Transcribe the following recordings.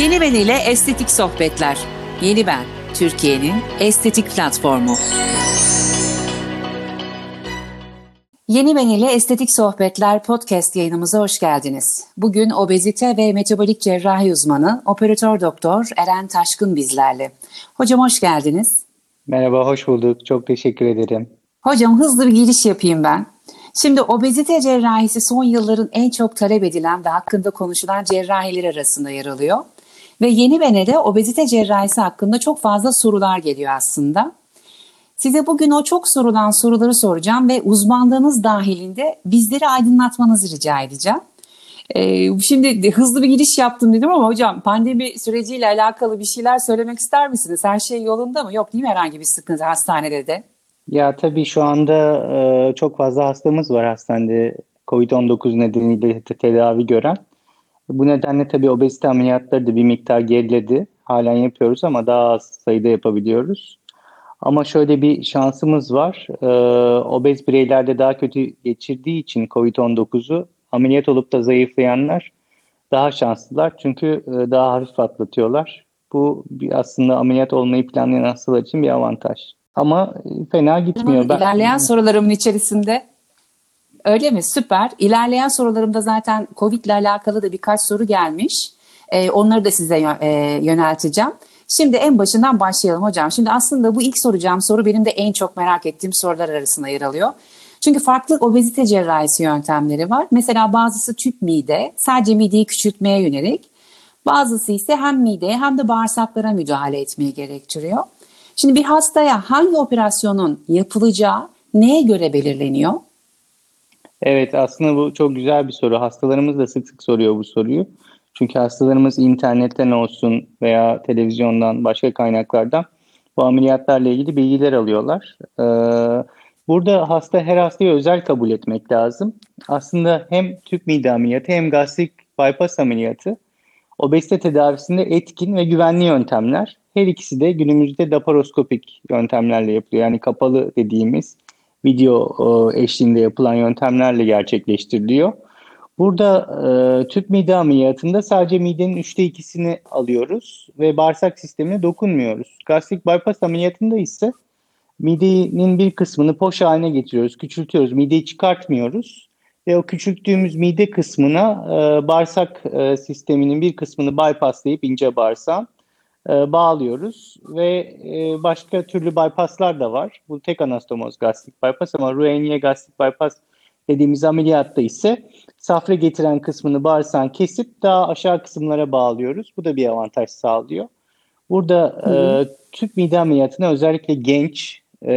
Yeni Ben ile Estetik Sohbetler. Yeni Ben, Türkiye'nin estetik platformu. Yeni Ben ile Estetik Sohbetler podcast yayınımıza hoş geldiniz. Bugün obezite ve metabolik cerrahi uzmanı operatör doktor Eren Taşkın bizlerle. Hocam hoş geldiniz. Merhaba, hoş bulduk. Çok teşekkür ederim. Hocam hızlı bir giriş yapayım ben. Şimdi obezite cerrahisi son yılların en çok talep edilen ve hakkında konuşulan cerrahiler arasında yer alıyor. Ve yeni benede obezite cerrahisi hakkında çok fazla sorular geliyor aslında. Size bugün o çok sorulan soruları soracağım ve uzmanlığınız dahilinde bizleri aydınlatmanızı rica edeceğim. Ee, şimdi hızlı bir giriş yaptım dedim ama hocam pandemi süreciyle alakalı bir şeyler söylemek ister misiniz? Her şey yolunda mı? Yok değil mi herhangi bir sıkıntı hastanede de? Ya tabii şu anda e, çok fazla hastamız var hastanede COVID-19 nedeniyle tedavi gören. Bu nedenle tabii obezite ameliyatları da bir miktar geriledi. Halen yapıyoruz ama daha az sayıda yapabiliyoruz. Ama şöyle bir şansımız var. E, obez bireylerde daha kötü geçirdiği için COVID-19'u ameliyat olup da zayıflayanlar daha şanslılar. Çünkü e, daha hafif atlatıyorlar. Bu bir aslında ameliyat olmayı planlayan hastalar için bir avantaj. Ama fena gitmiyor. Ben... İlerleyen sorularımın içerisinde öyle mi? Süper. İlerleyen sorularımda zaten COVID ile alakalı da birkaç soru gelmiş. Ee, onları da size e, yönelteceğim. Şimdi en başından başlayalım hocam. Şimdi aslında bu ilk soracağım soru benim de en çok merak ettiğim sorular arasında yer alıyor. Çünkü farklı obezite cerrahisi yöntemleri var. Mesela bazısı tüp mide, sadece mideyi küçültmeye yönelik. Bazısı ise hem mideye hem de bağırsaklara müdahale etmeyi gerektiriyor. Şimdi bir hastaya hangi operasyonun yapılacağı neye göre belirleniyor? Evet aslında bu çok güzel bir soru. Hastalarımız da sık sık soruyor bu soruyu. Çünkü hastalarımız internetten olsun veya televizyondan başka kaynaklardan bu ameliyatlarla ilgili bilgiler alıyorlar. Ee, burada hasta her hastayı özel kabul etmek lazım. Aslında hem tüp mide ameliyatı hem gastrik bypass ameliyatı obezite tedavisinde etkin ve güvenli yöntemler. Her ikisi de günümüzde laparoskopik yöntemlerle yapılıyor. Yani kapalı dediğimiz video e, eşliğinde yapılan yöntemlerle gerçekleştiriliyor. Burada e, tüp mide ameliyatında sadece midenin üçte ikisini alıyoruz ve bağırsak sistemine dokunmuyoruz. Gastrik bypass ameliyatında ise midenin bir kısmını poş haline getiriyoruz, küçültüyoruz, mideyi çıkartmıyoruz ve o küçülttüğümüz mide kısmına e, bağırsak e, sisteminin bir kısmını bypasslayıp ince bağırsağın e, bağlıyoruz ve e, başka türlü bypasslar da var. Bu tek anastomoz gastrik bypass ama Roux-en-Y gastrik bypass dediğimiz ameliyatta ise safra getiren kısmını bağırsağın kesip daha aşağı kısımlara bağlıyoruz. Bu da bir avantaj sağlıyor. Burada e, tüp mide ameliyatına özellikle genç, e,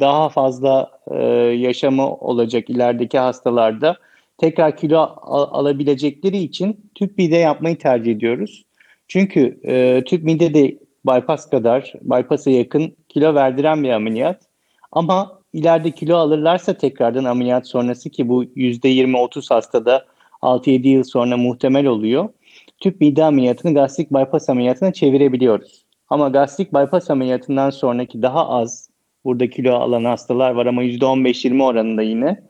daha fazla e, yaşamı olacak ilerideki hastalarda tekrar kilo al- alabilecekleri için tüp mide yapmayı tercih ediyoruz. Çünkü e, tüp mide de bypass kadar, bypass'a yakın kilo verdiren bir ameliyat. Ama ileride kilo alırlarsa tekrardan ameliyat sonrası ki bu %20-30 hastada 6-7 yıl sonra muhtemel oluyor. Tüp mide ameliyatını gastrik bypass ameliyatına çevirebiliyoruz. Ama gastrik bypass ameliyatından sonraki daha az burada kilo alan hastalar var ama %15-20 oranında yine.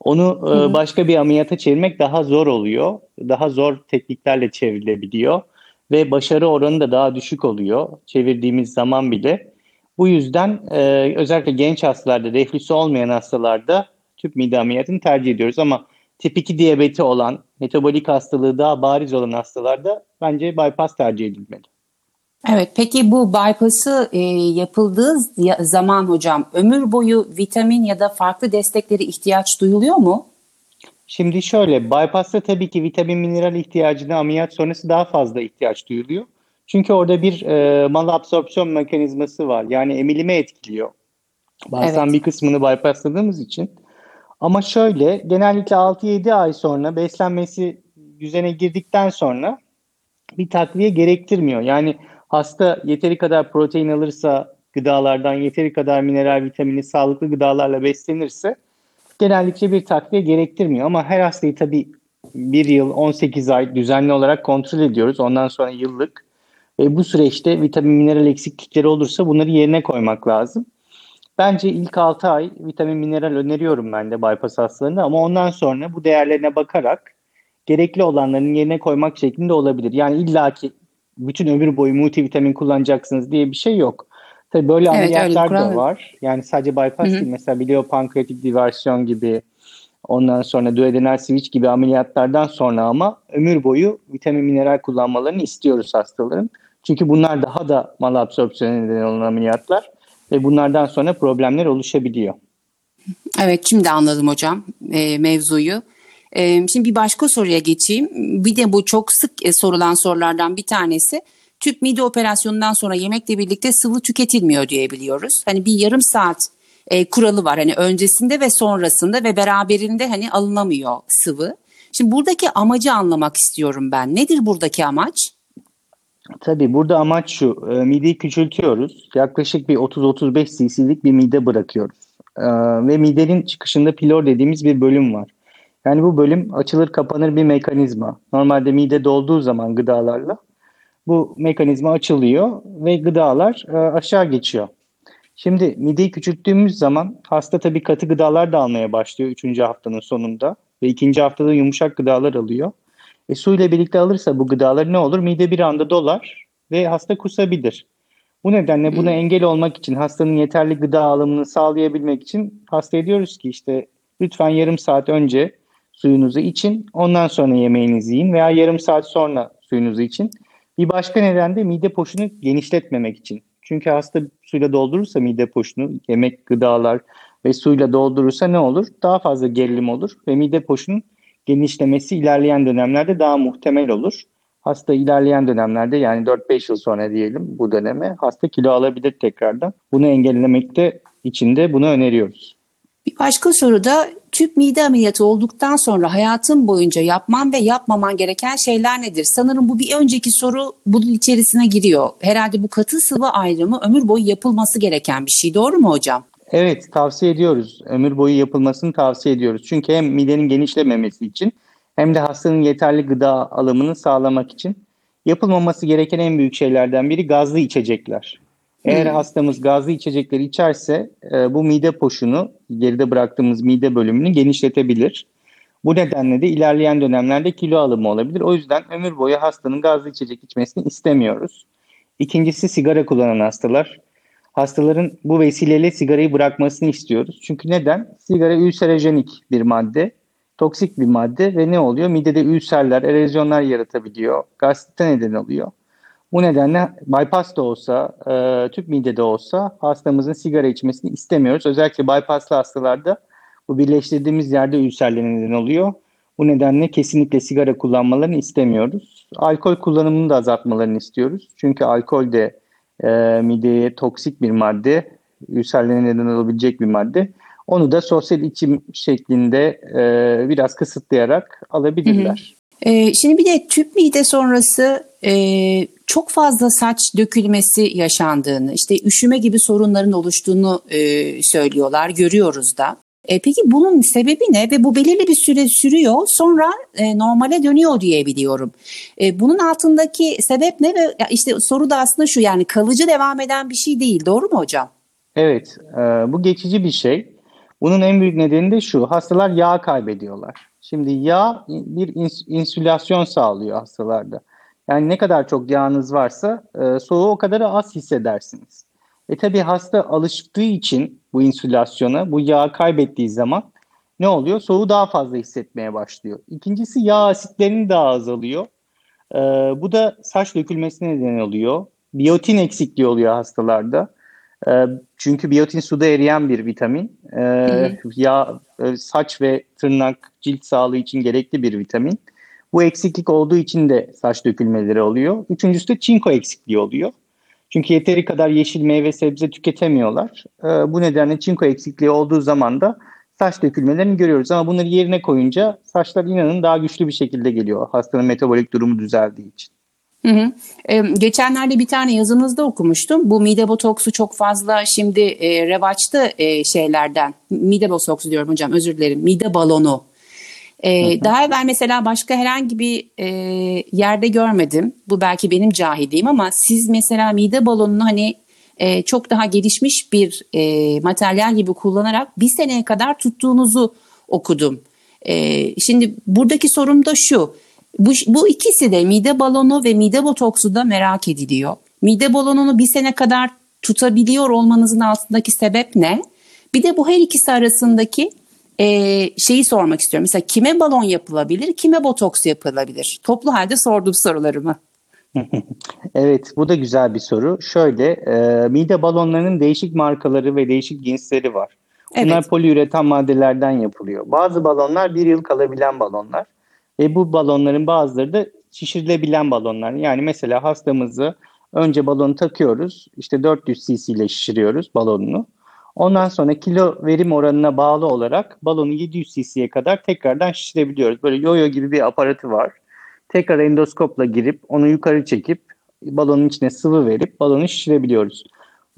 Onu e, başka bir ameliyata çevirmek daha zor oluyor. Daha zor tekniklerle çevrilebiliyor ve başarı oranı da daha düşük oluyor çevirdiğimiz zaman bile. Bu yüzden e, özellikle genç hastalarda, reflüsü olmayan hastalarda tüp mide ameliyatını tercih ediyoruz. Ama tip 2 diyabeti olan, metabolik hastalığı daha bariz olan hastalarda bence bypass tercih edilmeli. Evet, peki bu bypass'ı e, yapıldığı zaman hocam ömür boyu vitamin ya da farklı destekleri ihtiyaç duyuluyor mu? Şimdi şöyle, bypass'ta tabii ki vitamin mineral ihtiyacına ameliyat sonrası daha fazla ihtiyaç duyuluyor. Çünkü orada bir e, mal absorpsiyon mekanizması var. Yani emilime etkiliyor. Bazen evet. bir kısmını bypassladığımız için. Ama şöyle, genellikle 6-7 ay sonra beslenmesi düzene girdikten sonra bir takviye gerektirmiyor. Yani hasta yeteri kadar protein alırsa gıdalardan, yeteri kadar mineral, vitamini, sağlıklı gıdalarla beslenirse genellikle bir takviye gerektirmiyor. Ama her hastayı tabii bir yıl 18 ay düzenli olarak kontrol ediyoruz. Ondan sonra yıllık. Ve bu süreçte vitamin mineral eksiklikleri olursa bunları yerine koymak lazım. Bence ilk 6 ay vitamin mineral öneriyorum ben de bypass hastalarında ama ondan sonra bu değerlerine bakarak gerekli olanların yerine koymak şeklinde olabilir. Yani illaki bütün ömür boyu multivitamin kullanacaksınız diye bir şey yok. Tabii böyle Evet, ameliyatlar da var. Yani sadece bypass Hı hı. değil. Mesela biliopankreatik diversyon gibi ondan sonra duodenal switch gibi ameliyatlardan sonra ama ömür boyu vitamin mineral kullanmalarını istiyoruz hastaların. Çünkü bunlar daha da malabsorpsiyona neden olan ameliyatlar ve bunlardan sonra problemler oluşabiliyor. Evet şimdi anladım hocam e, mevzuyu. E, şimdi bir başka soruya geçeyim. Bir de bu çok sık e, sorulan sorulardan bir tanesi. Tüp mide operasyonundan sonra yemekle birlikte sıvı tüketilmiyor diye biliyoruz. Hani bir yarım saat e, kuralı var. Hani öncesinde ve sonrasında ve beraberinde hani alınamıyor sıvı. Şimdi buradaki amacı anlamak istiyorum ben. Nedir buradaki amaç? Tabii burada amaç şu, e, mideyi küçültüyoruz. Yaklaşık bir 30-35 cc'lik bir mide bırakıyoruz. Ve midenin çıkışında pilor dediğimiz bir bölüm var. Yani bu bölüm açılır kapanır bir mekanizma. Normalde mide dolduğu zaman gıdalarla bu mekanizma açılıyor ve gıdalar e, aşağı geçiyor. Şimdi mideyi küçülttüğümüz zaman hasta tabii katı gıdalar da almaya başlıyor 3. haftanın sonunda ve 2. haftada yumuşak gıdalar alıyor. E, su ile birlikte alırsa bu gıdaları ne olur? Mide bir anda dolar ve hasta kusabilir. Bu nedenle buna engel olmak için hastanın yeterli gıda alımını sağlayabilmek için hastaya diyoruz ki işte lütfen yarım saat önce suyunuzu için ondan sonra yemeğinizi yiyin veya yarım saat sonra suyunuzu için. Bir başka neden de mide poşunu genişletmemek için. Çünkü hasta suyla doldurursa mide poşunu, yemek, gıdalar ve suyla doldurursa ne olur? Daha fazla gerilim olur ve mide poşunun genişlemesi ilerleyen dönemlerde daha muhtemel olur. Hasta ilerleyen dönemlerde yani 4-5 yıl sonra diyelim bu döneme hasta kilo alabilir tekrardan. Bunu engellemekte için de bunu öneriyoruz. Bir başka soru da tüp mide ameliyatı olduktan sonra hayatın boyunca yapman ve yapmaman gereken şeyler nedir? Sanırım bu bir önceki soru bunun içerisine giriyor. Herhalde bu katı sıvı ayrımı ömür boyu yapılması gereken bir şey. Doğru mu hocam? Evet tavsiye ediyoruz. Ömür boyu yapılmasını tavsiye ediyoruz. Çünkü hem midenin genişlememesi için hem de hastanın yeterli gıda alımını sağlamak için yapılmaması gereken en büyük şeylerden biri gazlı içecekler. Eğer Hmm. hastamız gazlı içecekleri içerse e, bu mide poşunu, geride bıraktığımız mide bölümünü genişletebilir. Bu nedenle de ilerleyen dönemlerde kilo alımı olabilir. O yüzden ömür boyu hastanın gazlı içecek içmesini istemiyoruz. İkincisi sigara kullanan hastalar. Hastaların bu vesileyle sigarayı bırakmasını istiyoruz. Çünkü neden? Sigara ülserojenik bir madde, toksik bir madde ve ne oluyor? Midede ülserler, erozyonlar yaratabiliyor, gastrite neden oluyor. Bu nedenle bypass da olsa, e, tüp mide de olsa hastamızın sigara içmesini istemiyoruz. Özellikle bypasslı hastalarda bu birleştirdiğimiz yerde ülserlere neden oluyor. Bu nedenle kesinlikle sigara kullanmalarını istemiyoruz. Alkol kullanımını da azaltmalarını istiyoruz. Çünkü alkol de e, mideye toksik bir madde, ülserlere neden olabilecek bir madde. Onu da sosyal içim şeklinde e, biraz kısıtlayarak alabilirler. Ee, şimdi bir de tüp mide sonrası e, çok fazla saç dökülmesi yaşandığını, işte üşüme gibi sorunların oluştuğunu e, söylüyorlar, görüyoruz da. E, peki bunun sebebi ne ve bu belirli bir süre sürüyor sonra normale dönüyor diye biliyorum. Bunun altındaki sebep ne ve işte soru da aslında şu yani kalıcı devam eden bir şey değil doğru mu hocam? Evet, bu geçici bir şey. Bunun en büyük nedeni de şu, hastalar yağ kaybediyorlar. Şimdi yağ bir ins- insülasyon sağlıyor hastalarda. Yani ne kadar çok yağınız varsa e, soğuğu o kadar az hissedersiniz. E tabi hasta alıştığı için bu insülasyona, bu yağı kaybettiği zaman ne oluyor? Soğuğu daha fazla hissetmeye başlıyor. İkincisi yağ asitlerinin daha azalıyor. E, bu da saç dökülmesine neden oluyor. Biyotin eksikliği oluyor hastalarda. E, çünkü biyotin suda eriyen bir vitamin. E, hı. yağ, e, saç ve tırnak, cilt sağlığı için gerekli bir vitamin. Bu eksiklik olduğu için de saç dökülmeleri oluyor. Üçüncüsü de çinko eksikliği oluyor. Çünkü yeteri kadar yeşil meyve sebze tüketemiyorlar. E, bu nedenle çinko eksikliği olduğu zaman da saç dökülmelerini görüyoruz. Ama bunları yerine koyunca saçlar inanın daha güçlü bir şekilde geliyor. Hastanın metabolik durumu düzeldiği için. Hı hı. Ee, geçenlerde bir tane yazınızda okumuştum. Bu mide botoksu çok fazla şimdi e, revaçta e, şeylerden. Mide botoksu diyorum hocam özür dilerim. Mide balonu. Ee, daha evvel mesela başka herhangi bir e, yerde görmedim. Bu belki benim cahilliğim ama siz mesela mide balonunu hani e, çok daha gelişmiş bir e, materyal gibi kullanarak bir seneye kadar tuttuğunuzu okudum. E, şimdi buradaki sorum da şu. Bu, bu ikisi de mide balonu ve mide botoksu da merak ediliyor. Mide balonunu bir sene kadar tutabiliyor olmanızın altındaki sebep ne? Bir de bu her ikisi arasındaki e, şeyi sormak istiyorum. Mesela kime balon yapılabilir, kime botoks yapılabilir? Toplu halde sordum sorularımı. evet, bu da güzel bir soru. Şöyle, e, mide balonlarının değişik markaları ve değişik cinsleri var. Bunlar evet. poliüretan maddelerden yapılıyor. Bazı balonlar bir yıl kalabilen balonlar. Ve bu balonların bazıları da şişirilebilen balonlar. Yani mesela hastamızı önce balonu takıyoruz. İşte 400 cc ile şişiriyoruz balonunu. Ondan sonra kilo verim oranına bağlı olarak balonu 700 cc'ye kadar tekrardan şişirebiliyoruz. Böyle yoyo gibi bir aparatı var. Tekrar endoskopla girip onu yukarı çekip balonun içine sıvı verip balonu şişirebiliyoruz.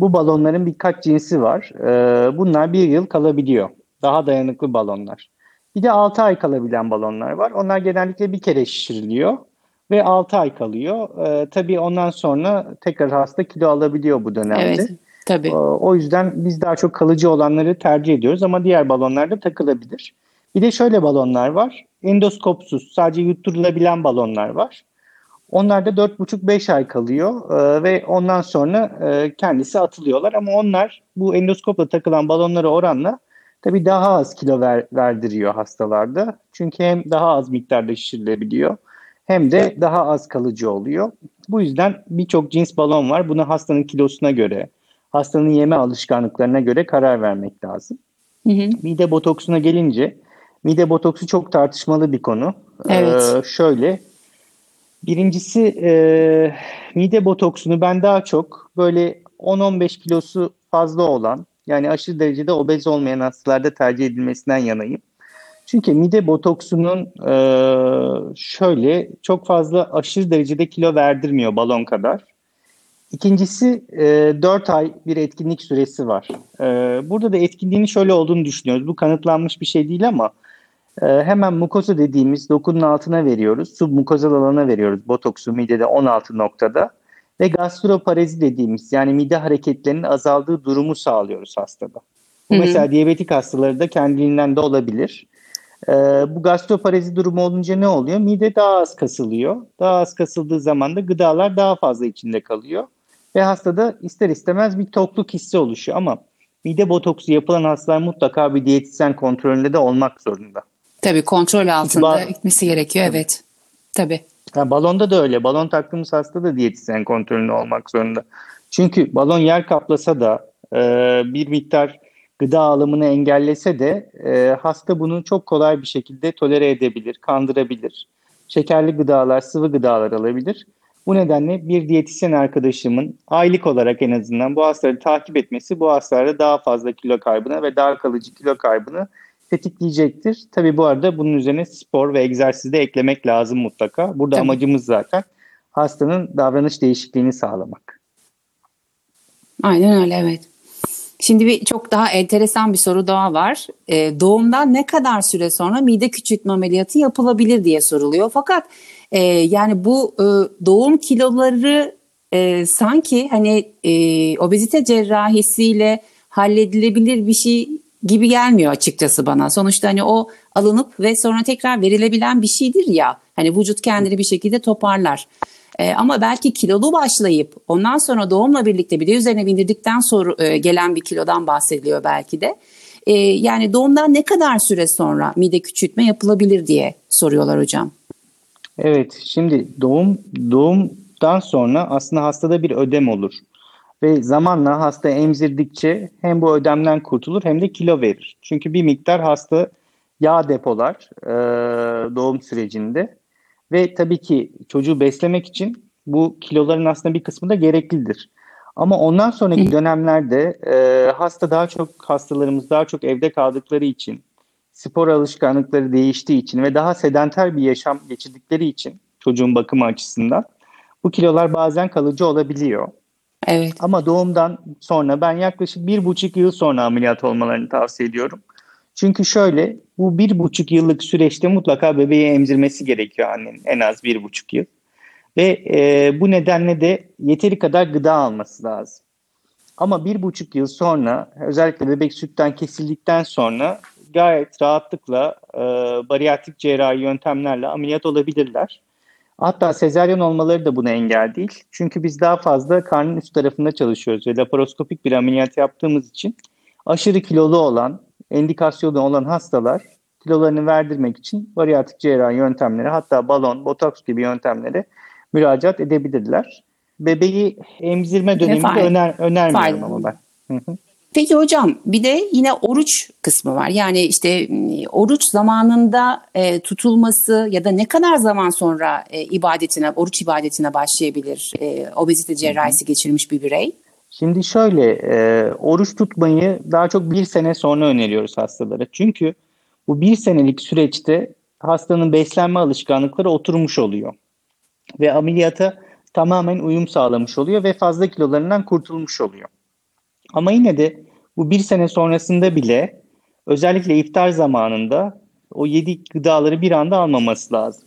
Bu balonların birkaç cinsi var. Ee, bunlar bir yıl kalabiliyor. Daha dayanıklı balonlar. Bir de 6 ay kalabilen balonlar var. Onlar genellikle bir kere şişiriliyor ve 6 ay kalıyor. Ee, tabii ondan sonra tekrar hasta kilo alabiliyor bu dönemde. Evet, tabii. Ee, o yüzden biz daha çok kalıcı olanları tercih ediyoruz ama diğer balonlar da takılabilir. Bir de şöyle balonlar var. Endoskopsuz, sadece yutturulabilen balonlar var. Onlar da 4,5-5 ay kalıyor ee, ve ondan sonra e, kendisi atılıyorlar. Ama onlar bu endoskopla takılan balonlara oranla tabii daha az kilo ver, verdiriyor hastalarda. Çünkü hem daha az miktarda şişirilebiliyor hem de daha az kalıcı oluyor. Bu yüzden birçok cins balon var. Bunu hastanın kilosuna göre, hastanın yeme alışkanlıklarına göre karar vermek lazım. Hı hı. Mide botoksuna gelince, mide botoksu çok tartışmalı bir konu. Evet. Ee, şöyle, birincisi e, mide botoksunu ben daha çok böyle 10-15 kilosu fazla olan, yani aşırı derecede obez olmayan hastalarda tercih edilmesinden yanayım. Çünkü mide botoksunun e, şöyle çok fazla aşırı derecede kilo verdirmiyor balon kadar. İkincisi e, 4 ay bir etkinlik süresi var. E, burada da etkinliğinin şöyle olduğunu düşünüyoruz. Bu kanıtlanmış bir şey değil ama e, hemen mukoza dediğimiz dokunun altına veriyoruz. Submukozal alana veriyoruz botoksu midede 16 noktada. Ve gastroparezi dediğimiz yani mide hareketlerinin azaldığı durumu sağlıyoruz hastada. Bu hı hı. mesela diyabetik hastaları da kendiliğinden de olabilir. Ee, bu gastroparezi durumu olunca ne oluyor? Mide daha az kasılıyor. Daha az kasıldığı zaman da gıdalar daha fazla içinde kalıyor. Ve hastada ister istemez bir tokluk hissi oluşuyor. Ama mide botoksu yapılan hastalar mutlaka bir diyetisyen kontrolünde de olmak zorunda. Tabii kontrol altında ba- gitmesi gerekiyor evet. Tabii. Yani balonda da öyle. Balon taktığımız hasta da diyetisyen kontrolünde olmak zorunda. Çünkü balon yer kaplasa da e, bir miktar gıda alımını engellese de e, hasta bunu çok kolay bir şekilde tolere edebilir, kandırabilir. Şekerli gıdalar, sıvı gıdalar alabilir. Bu nedenle bir diyetisyen arkadaşımın aylık olarak en azından bu hastaları takip etmesi bu hastalarda daha fazla kilo kaybına ve daha kalıcı kilo kaybını tetikleyecektir. Tabi bu arada bunun üzerine spor ve egzersiz de eklemek lazım mutlaka. Burada Tabii. amacımız zaten hastanın davranış değişikliğini sağlamak. Aynen öyle evet. Şimdi bir çok daha enteresan bir soru daha var. E, doğumdan ne kadar süre sonra mide küçültme ameliyatı yapılabilir diye soruluyor. Fakat e, yani bu e, doğum kiloları e, sanki hani e, obezite cerrahisiyle halledilebilir bir şey gibi gelmiyor açıkçası bana. Sonuçta hani o alınıp ve sonra tekrar verilebilen bir şeydir ya. Hani vücut kendini bir şekilde toparlar. E, ama belki kilolu başlayıp ondan sonra doğumla birlikte bir de üzerine bindirdikten sonra e, gelen bir kilodan bahsediliyor belki de. E, yani doğumdan ne kadar süre sonra mide küçültme yapılabilir diye soruyorlar hocam. Evet şimdi doğum doğumdan sonra aslında hastada bir ödem olur. Ve zamanla hasta emzirdikçe hem bu ödemden kurtulur hem de kilo verir. Çünkü bir miktar hasta yağ depolar e, doğum sürecinde. Ve tabii ki çocuğu beslemek için bu kiloların aslında bir kısmı da gereklidir. Ama ondan sonraki dönemlerde e, hasta daha çok hastalarımız daha çok evde kaldıkları için, spor alışkanlıkları değiştiği için ve daha sedanter bir yaşam geçirdikleri için çocuğun bakımı açısından bu kilolar bazen kalıcı olabiliyor. Evet. Ama doğumdan sonra ben yaklaşık bir buçuk yıl sonra ameliyat olmalarını tavsiye ediyorum. Çünkü şöyle bu bir buçuk yıllık süreçte mutlaka bebeği emzirmesi gerekiyor annenin en az bir buçuk yıl. Ve e, bu nedenle de yeteri kadar gıda alması lazım. Ama bir buçuk yıl sonra özellikle bebek sütten kesildikten sonra gayet rahatlıkla e, bariyatrik cerrahi yöntemlerle ameliyat olabilirler. Hatta sezaryen olmaları da buna engel değil. Çünkü biz daha fazla karnın üst tarafında çalışıyoruz ve laparoskopik bir ameliyat yaptığımız için aşırı kilolu olan, endikasyonu olan hastalar kilolarını verdirmek için bariyatrik cerrahi yöntemleri hatta balon, botoks gibi yöntemlere müracaat edebilirler. Bebeği emzirme döneminde öner, önermiyorum ama ben. Peki hocam bir de yine oruç kısmı var. Yani işte oruç zamanında e, tutulması ya da ne kadar zaman sonra e, ibadetine, oruç ibadetine başlayabilir e, obezite cerrahisi geçirmiş bir birey? Şimdi şöyle e, oruç tutmayı daha çok bir sene sonra öneriyoruz hastalara. Çünkü bu bir senelik süreçte hastanın beslenme alışkanlıkları oturmuş oluyor. Ve ameliyata tamamen uyum sağlamış oluyor ve fazla kilolarından kurtulmuş oluyor. Ama yine de bu bir sene sonrasında bile özellikle iftar zamanında o yedi gıdaları bir anda almaması lazım.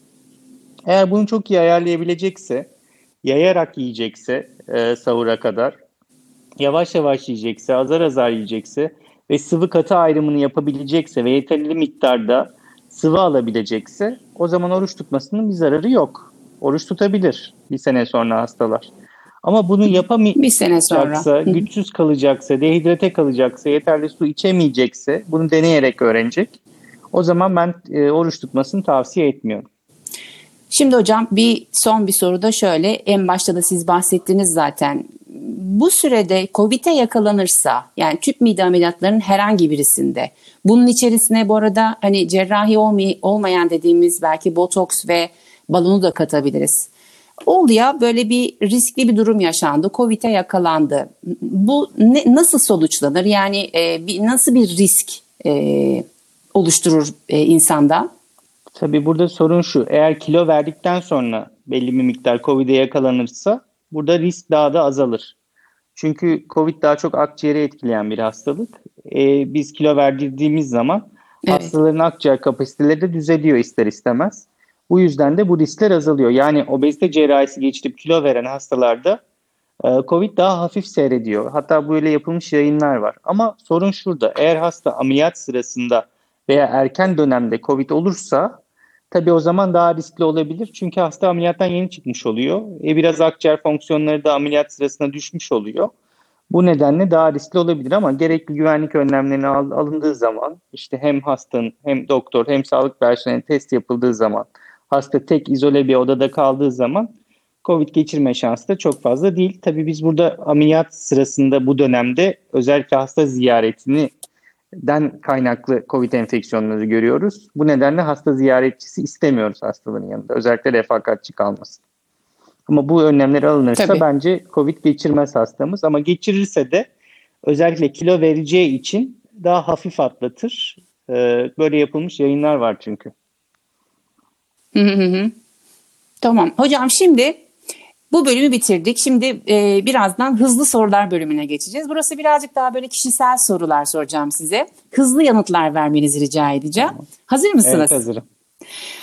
Eğer bunu çok iyi ayarlayabilecekse, yayarak yiyecekse e, sahura kadar, yavaş yavaş yiyecekse, azar azar yiyecekse ve sıvı katı ayrımını yapabilecekse ve yeterli miktarda sıvı alabilecekse o zaman oruç tutmasının bir zararı yok. Oruç tutabilir bir sene sonra hastalar. Ama bunu yapamayacaksa, güçsüz kalacaksa, dehidrate kalacaksa, yeterli su içemeyecekse, bunu deneyerek öğrenecek. O zaman ben e, oruç tutmasını tavsiye etmiyorum. Şimdi hocam bir son bir soru da şöyle. En başta da siz bahsettiniz zaten. Bu sürede COVID'e yakalanırsa yani tüp mide ameliyatlarının herhangi birisinde bunun içerisine bu arada hani cerrahi olmay- olmayan dediğimiz belki botoks ve balonu da katabiliriz. Oldu ya böyle bir riskli bir durum yaşandı. Covid'e yakalandı. Bu ne, nasıl sonuçlanır? Yani e, bir, nasıl bir risk e, oluşturur e, insanda? Tabii burada sorun şu. Eğer kilo verdikten sonra belli bir miktar Covid'e yakalanırsa burada risk daha da azalır. Çünkü Covid daha çok akciğeri etkileyen bir hastalık. Ee, biz kilo verdirdiğimiz zaman evet. hastaların akciğer kapasiteleri de düzeliyor ister istemez. Bu yüzden de bu riskler azalıyor. Yani obezite cerrahisi geçirip kilo veren hastalarda e, Covid daha hafif seyrediyor. Hatta böyle yapılmış yayınlar var. Ama sorun şurada. Eğer hasta ameliyat sırasında veya erken dönemde Covid olursa tabii o zaman daha riskli olabilir. Çünkü hasta ameliyattan yeni çıkmış oluyor. E biraz akciğer fonksiyonları da ameliyat sırasında düşmüş oluyor. Bu nedenle daha riskli olabilir ama gerekli güvenlik önlemlerini alındığı zaman işte hem hastanın hem doktor hem sağlık personeli test yapıldığı zaman hasta tek izole bir odada kaldığı zaman COVID geçirme şansı da çok fazla değil. Tabii biz burada ameliyat sırasında bu dönemde özellikle hasta ziyaretini den kaynaklı COVID enfeksiyonları görüyoruz. Bu nedenle hasta ziyaretçisi istemiyoruz hastaların yanında. Özellikle refakatçi kalmasın. Ama bu önlemler alınırsa Tabii. bence COVID geçirmez hastamız. Ama geçirirse de özellikle kilo vereceği için daha hafif atlatır. Ee, böyle yapılmış yayınlar var çünkü. Hı hı hı. Tamam. Hocam şimdi bu bölümü bitirdik. Şimdi e, birazdan hızlı sorular bölümüne geçeceğiz. Burası birazcık daha böyle kişisel sorular soracağım size. Hızlı yanıtlar vermenizi rica edeceğim. Tamam. Hazır mısınız? Evet hazırım.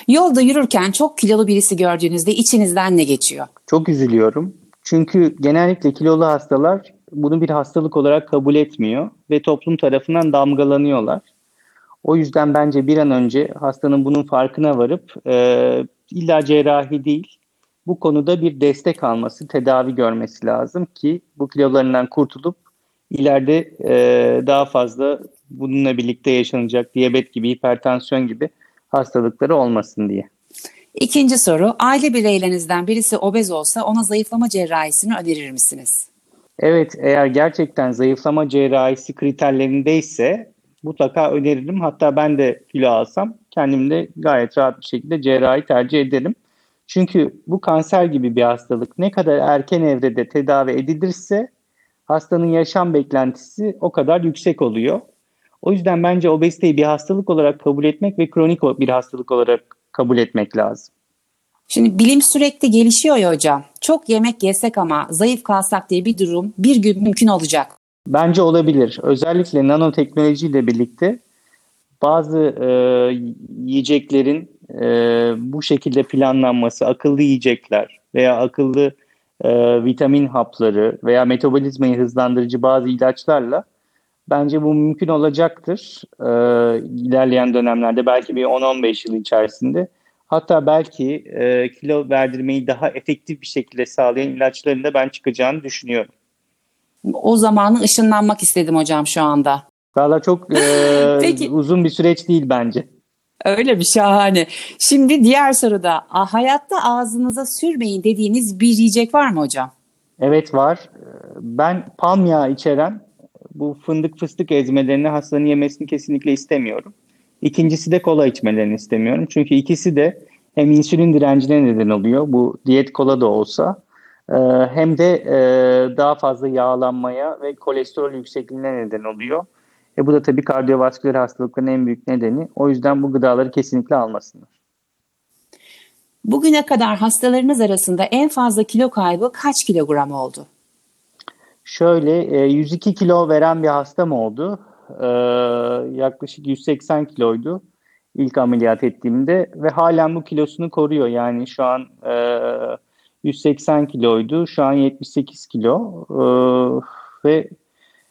Yolda yürürken çok kilolu birisi gördüğünüzde içinizden ne geçiyor? Çok üzülüyorum. Çünkü genellikle kilolu hastalar bunu bir hastalık olarak kabul etmiyor ve toplum tarafından damgalanıyorlar. O yüzden bence bir an önce hastanın bunun farkına varıp e, illa cerrahi değil bu konuda bir destek alması, tedavi görmesi lazım ki bu kilolarından kurtulup ileride e, daha fazla bununla birlikte yaşanacak diyabet gibi, hipertansiyon gibi hastalıkları olmasın diye. İkinci soru, aile bireylerinizden birisi obez olsa ona zayıflama cerrahisini önerir misiniz? Evet, eğer gerçekten zayıflama cerrahisi kriterlerindeyse mutlaka öneririm. Hatta ben de kilo alsam kendim de gayet rahat bir şekilde cerrahi tercih ederim. Çünkü bu kanser gibi bir hastalık ne kadar erken evrede tedavi edilirse hastanın yaşam beklentisi o kadar yüksek oluyor. O yüzden bence obeziteyi bir hastalık olarak kabul etmek ve kronik bir hastalık olarak kabul etmek lazım. Şimdi bilim sürekli gelişiyor ya hocam. Çok yemek yesek ama zayıf kalsak diye bir durum bir gün mümkün olacak. Bence olabilir. Özellikle nanoteknolojiyle birlikte bazı e, yiyeceklerin e, bu şekilde planlanması, akıllı yiyecekler veya akıllı e, vitamin hapları veya metabolizmayı hızlandırıcı bazı ilaçlarla Bence bu mümkün olacaktır e, ilerleyen dönemlerde belki bir 10-15 yıl içerisinde. Hatta belki e, kilo verdirmeyi daha efektif bir şekilde sağlayan ilaçların da ben çıkacağını düşünüyorum. O zamanı ışınlanmak istedim hocam şu anda. Valla çok e, Peki. uzun bir süreç değil bence. Öyle bir şahane. Şimdi diğer soruda "A, hayatta ağzınıza sürmeyin dediğiniz bir yiyecek var mı hocam? Evet var. Ben palm yağı içeren bu fındık fıstık ezmelerini hastanın yemesini kesinlikle istemiyorum. İkincisi de kola içmelerini istemiyorum. Çünkü ikisi de hem insülin direncine neden oluyor. Bu diyet kola da olsa. E, Hem de e, daha fazla yağlanmaya ve kolesterol yüksekliğine neden oluyor. E bu da tabii kardiyovasküler hastalıkların en büyük nedeni. O yüzden bu gıdaları kesinlikle almasınlar. Bugüne kadar hastalarınız arasında en fazla kilo kaybı kaç kilogram oldu? Şöyle e, 102 kilo veren bir hastam oldu. E, yaklaşık 180 kiloydu ilk ameliyat ettiğimde ve halen bu kilosunu koruyor. Yani şu an e, 180 kiloydu, şu an 78 kilo E, ve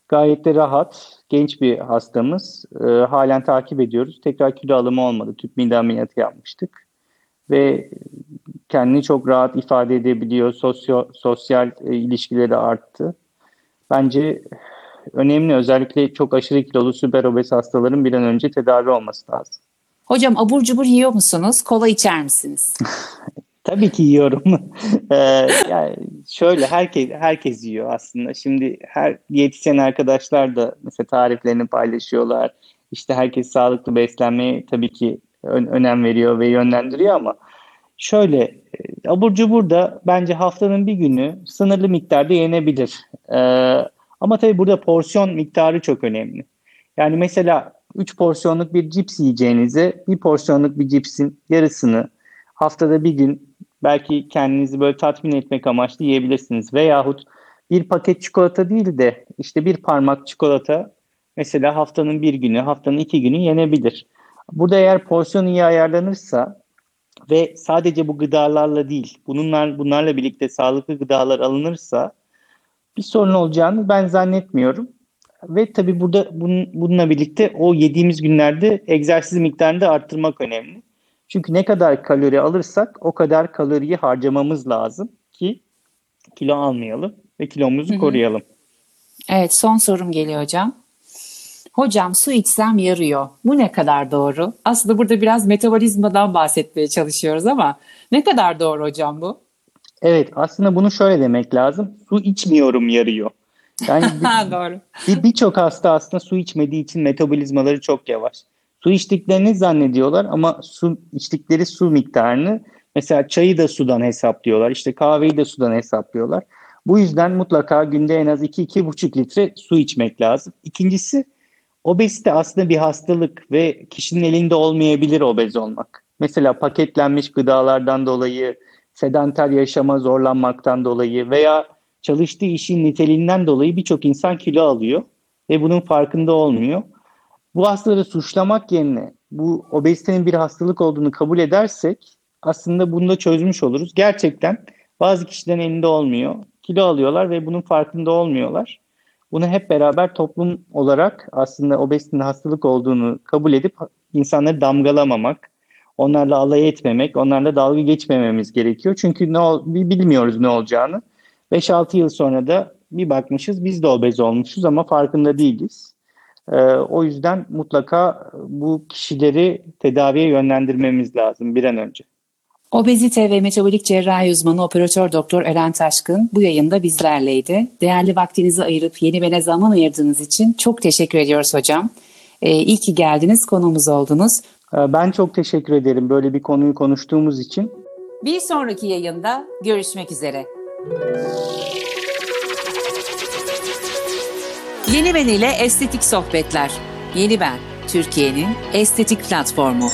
gayet de rahat, genç bir hastamız. E, halen takip ediyoruz. Tekrar kilo alımı olmadı. Tüp mide ameliyatı yapmıştık ve kendini çok rahat ifade edebiliyor. Sosyo, sosyal e, ilişkileri arttı. Bence önemli özellikle çok aşırı kilolu süper obez hastaların bir an önce tedavi olması lazım. Hocam abur cubur yiyor musunuz? Kola içer misiniz? Tabii ki yiyorum. Ee, yani şöyle herkes herkes yiyor aslında. Şimdi her diyetisyen arkadaşlar da mesela tariflerini paylaşıyorlar. İşte herkes sağlıklı beslenmeye tabii ki ön- önem veriyor ve yönlendiriyor ama şöyle e, abur cubur da bence haftanın bir günü sınırlı miktarda yenebilir. Ee, ama tabii burada porsiyon miktarı çok önemli. Yani mesela 3 porsiyonluk bir cips yiyeceğinize bir porsiyonluk bir cipsin yarısını haftada bir gün belki kendinizi böyle tatmin etmek amaçlı yiyebilirsiniz. Veyahut bir paket çikolata değil de işte bir parmak çikolata mesela haftanın bir günü, haftanın iki günü yenebilir. Burada eğer porsiyon iyi ayarlanırsa ve sadece bu gıdalarla değil, bununla, bunlarla birlikte sağlıklı gıdalar alınırsa bir sorun olacağını ben zannetmiyorum. Ve tabii burada bunun, bununla birlikte o yediğimiz günlerde egzersiz miktarını da arttırmak önemli. Çünkü ne kadar kalori alırsak o kadar kaloriyi harcamamız lazım ki kilo almayalım ve kilomuzu Hı hı. koruyalım. Evet son sorum geliyor hocam. Hocam su içsem yarıyor. Bu ne kadar doğru? Aslında burada biraz metabolizmadan bahsetmeye çalışıyoruz ama ne kadar doğru hocam bu? Evet aslında bunu şöyle demek lazım. Su içmiyorum yarıyor. Yani Ha, doğru. bir- birçok hasta aslında su içmediği için metabolizmaları çok yavaş. Su içtiklerini zannediyorlar ama su içtikleri su miktarını mesela çayı da sudan hesaplıyorlar. İşte kahveyi de sudan hesaplıyorlar. Bu yüzden mutlaka günde en az 2-2,5 litre su içmek lazım. İkincisi obezite aslında bir hastalık ve kişinin elinde olmayabilir obez olmak. Mesela paketlenmiş gıdalardan dolayı, sedanter yaşama zorlanmaktan dolayı veya çalıştığı işin niteliğinden dolayı birçok insan kilo alıyor ve bunun farkında olmuyor. Bu hastaları suçlamak yerine bu obezitenin bir hastalık olduğunu kabul edersek aslında bunu da çözmüş oluruz. Gerçekten bazı kişilerin elinde olmuyor. Kilo alıyorlar ve bunun farkında olmuyorlar. Bunu hep beraber toplum olarak aslında obezitenin hastalık olduğunu kabul edip insanları damgalamamak, onlarla alay etmemek, onlarla dalga geçmememiz gerekiyor. Çünkü ne ol, bilmiyoruz ne olacağını. 5-6 yıl sonra da bir bakmışız biz de obez olmuşuz ama farkında değiliz. Ee, o yüzden mutlaka bu kişileri tedaviye yönlendirmemiz lazım bir an önce. Obezite ve metabolik cerrahi uzmanı operatör doktor Eren Taşkın bu yayında bizlerleydi. Değerli vaktinizi ayırıp yeni bene zaman ayırdığınız için çok teşekkür ediyoruz hocam. Ee, iyi ki geldiniz, konuğumuz oldunuz. Ee, ben çok teşekkür ederim böyle bir konuyu konuştuğumuz için. Bir sonraki yayında görüşmek üzere. Yeni Ben ile Estetik Sohbetler. Yeni Ben, Türkiye'nin estetik platformu.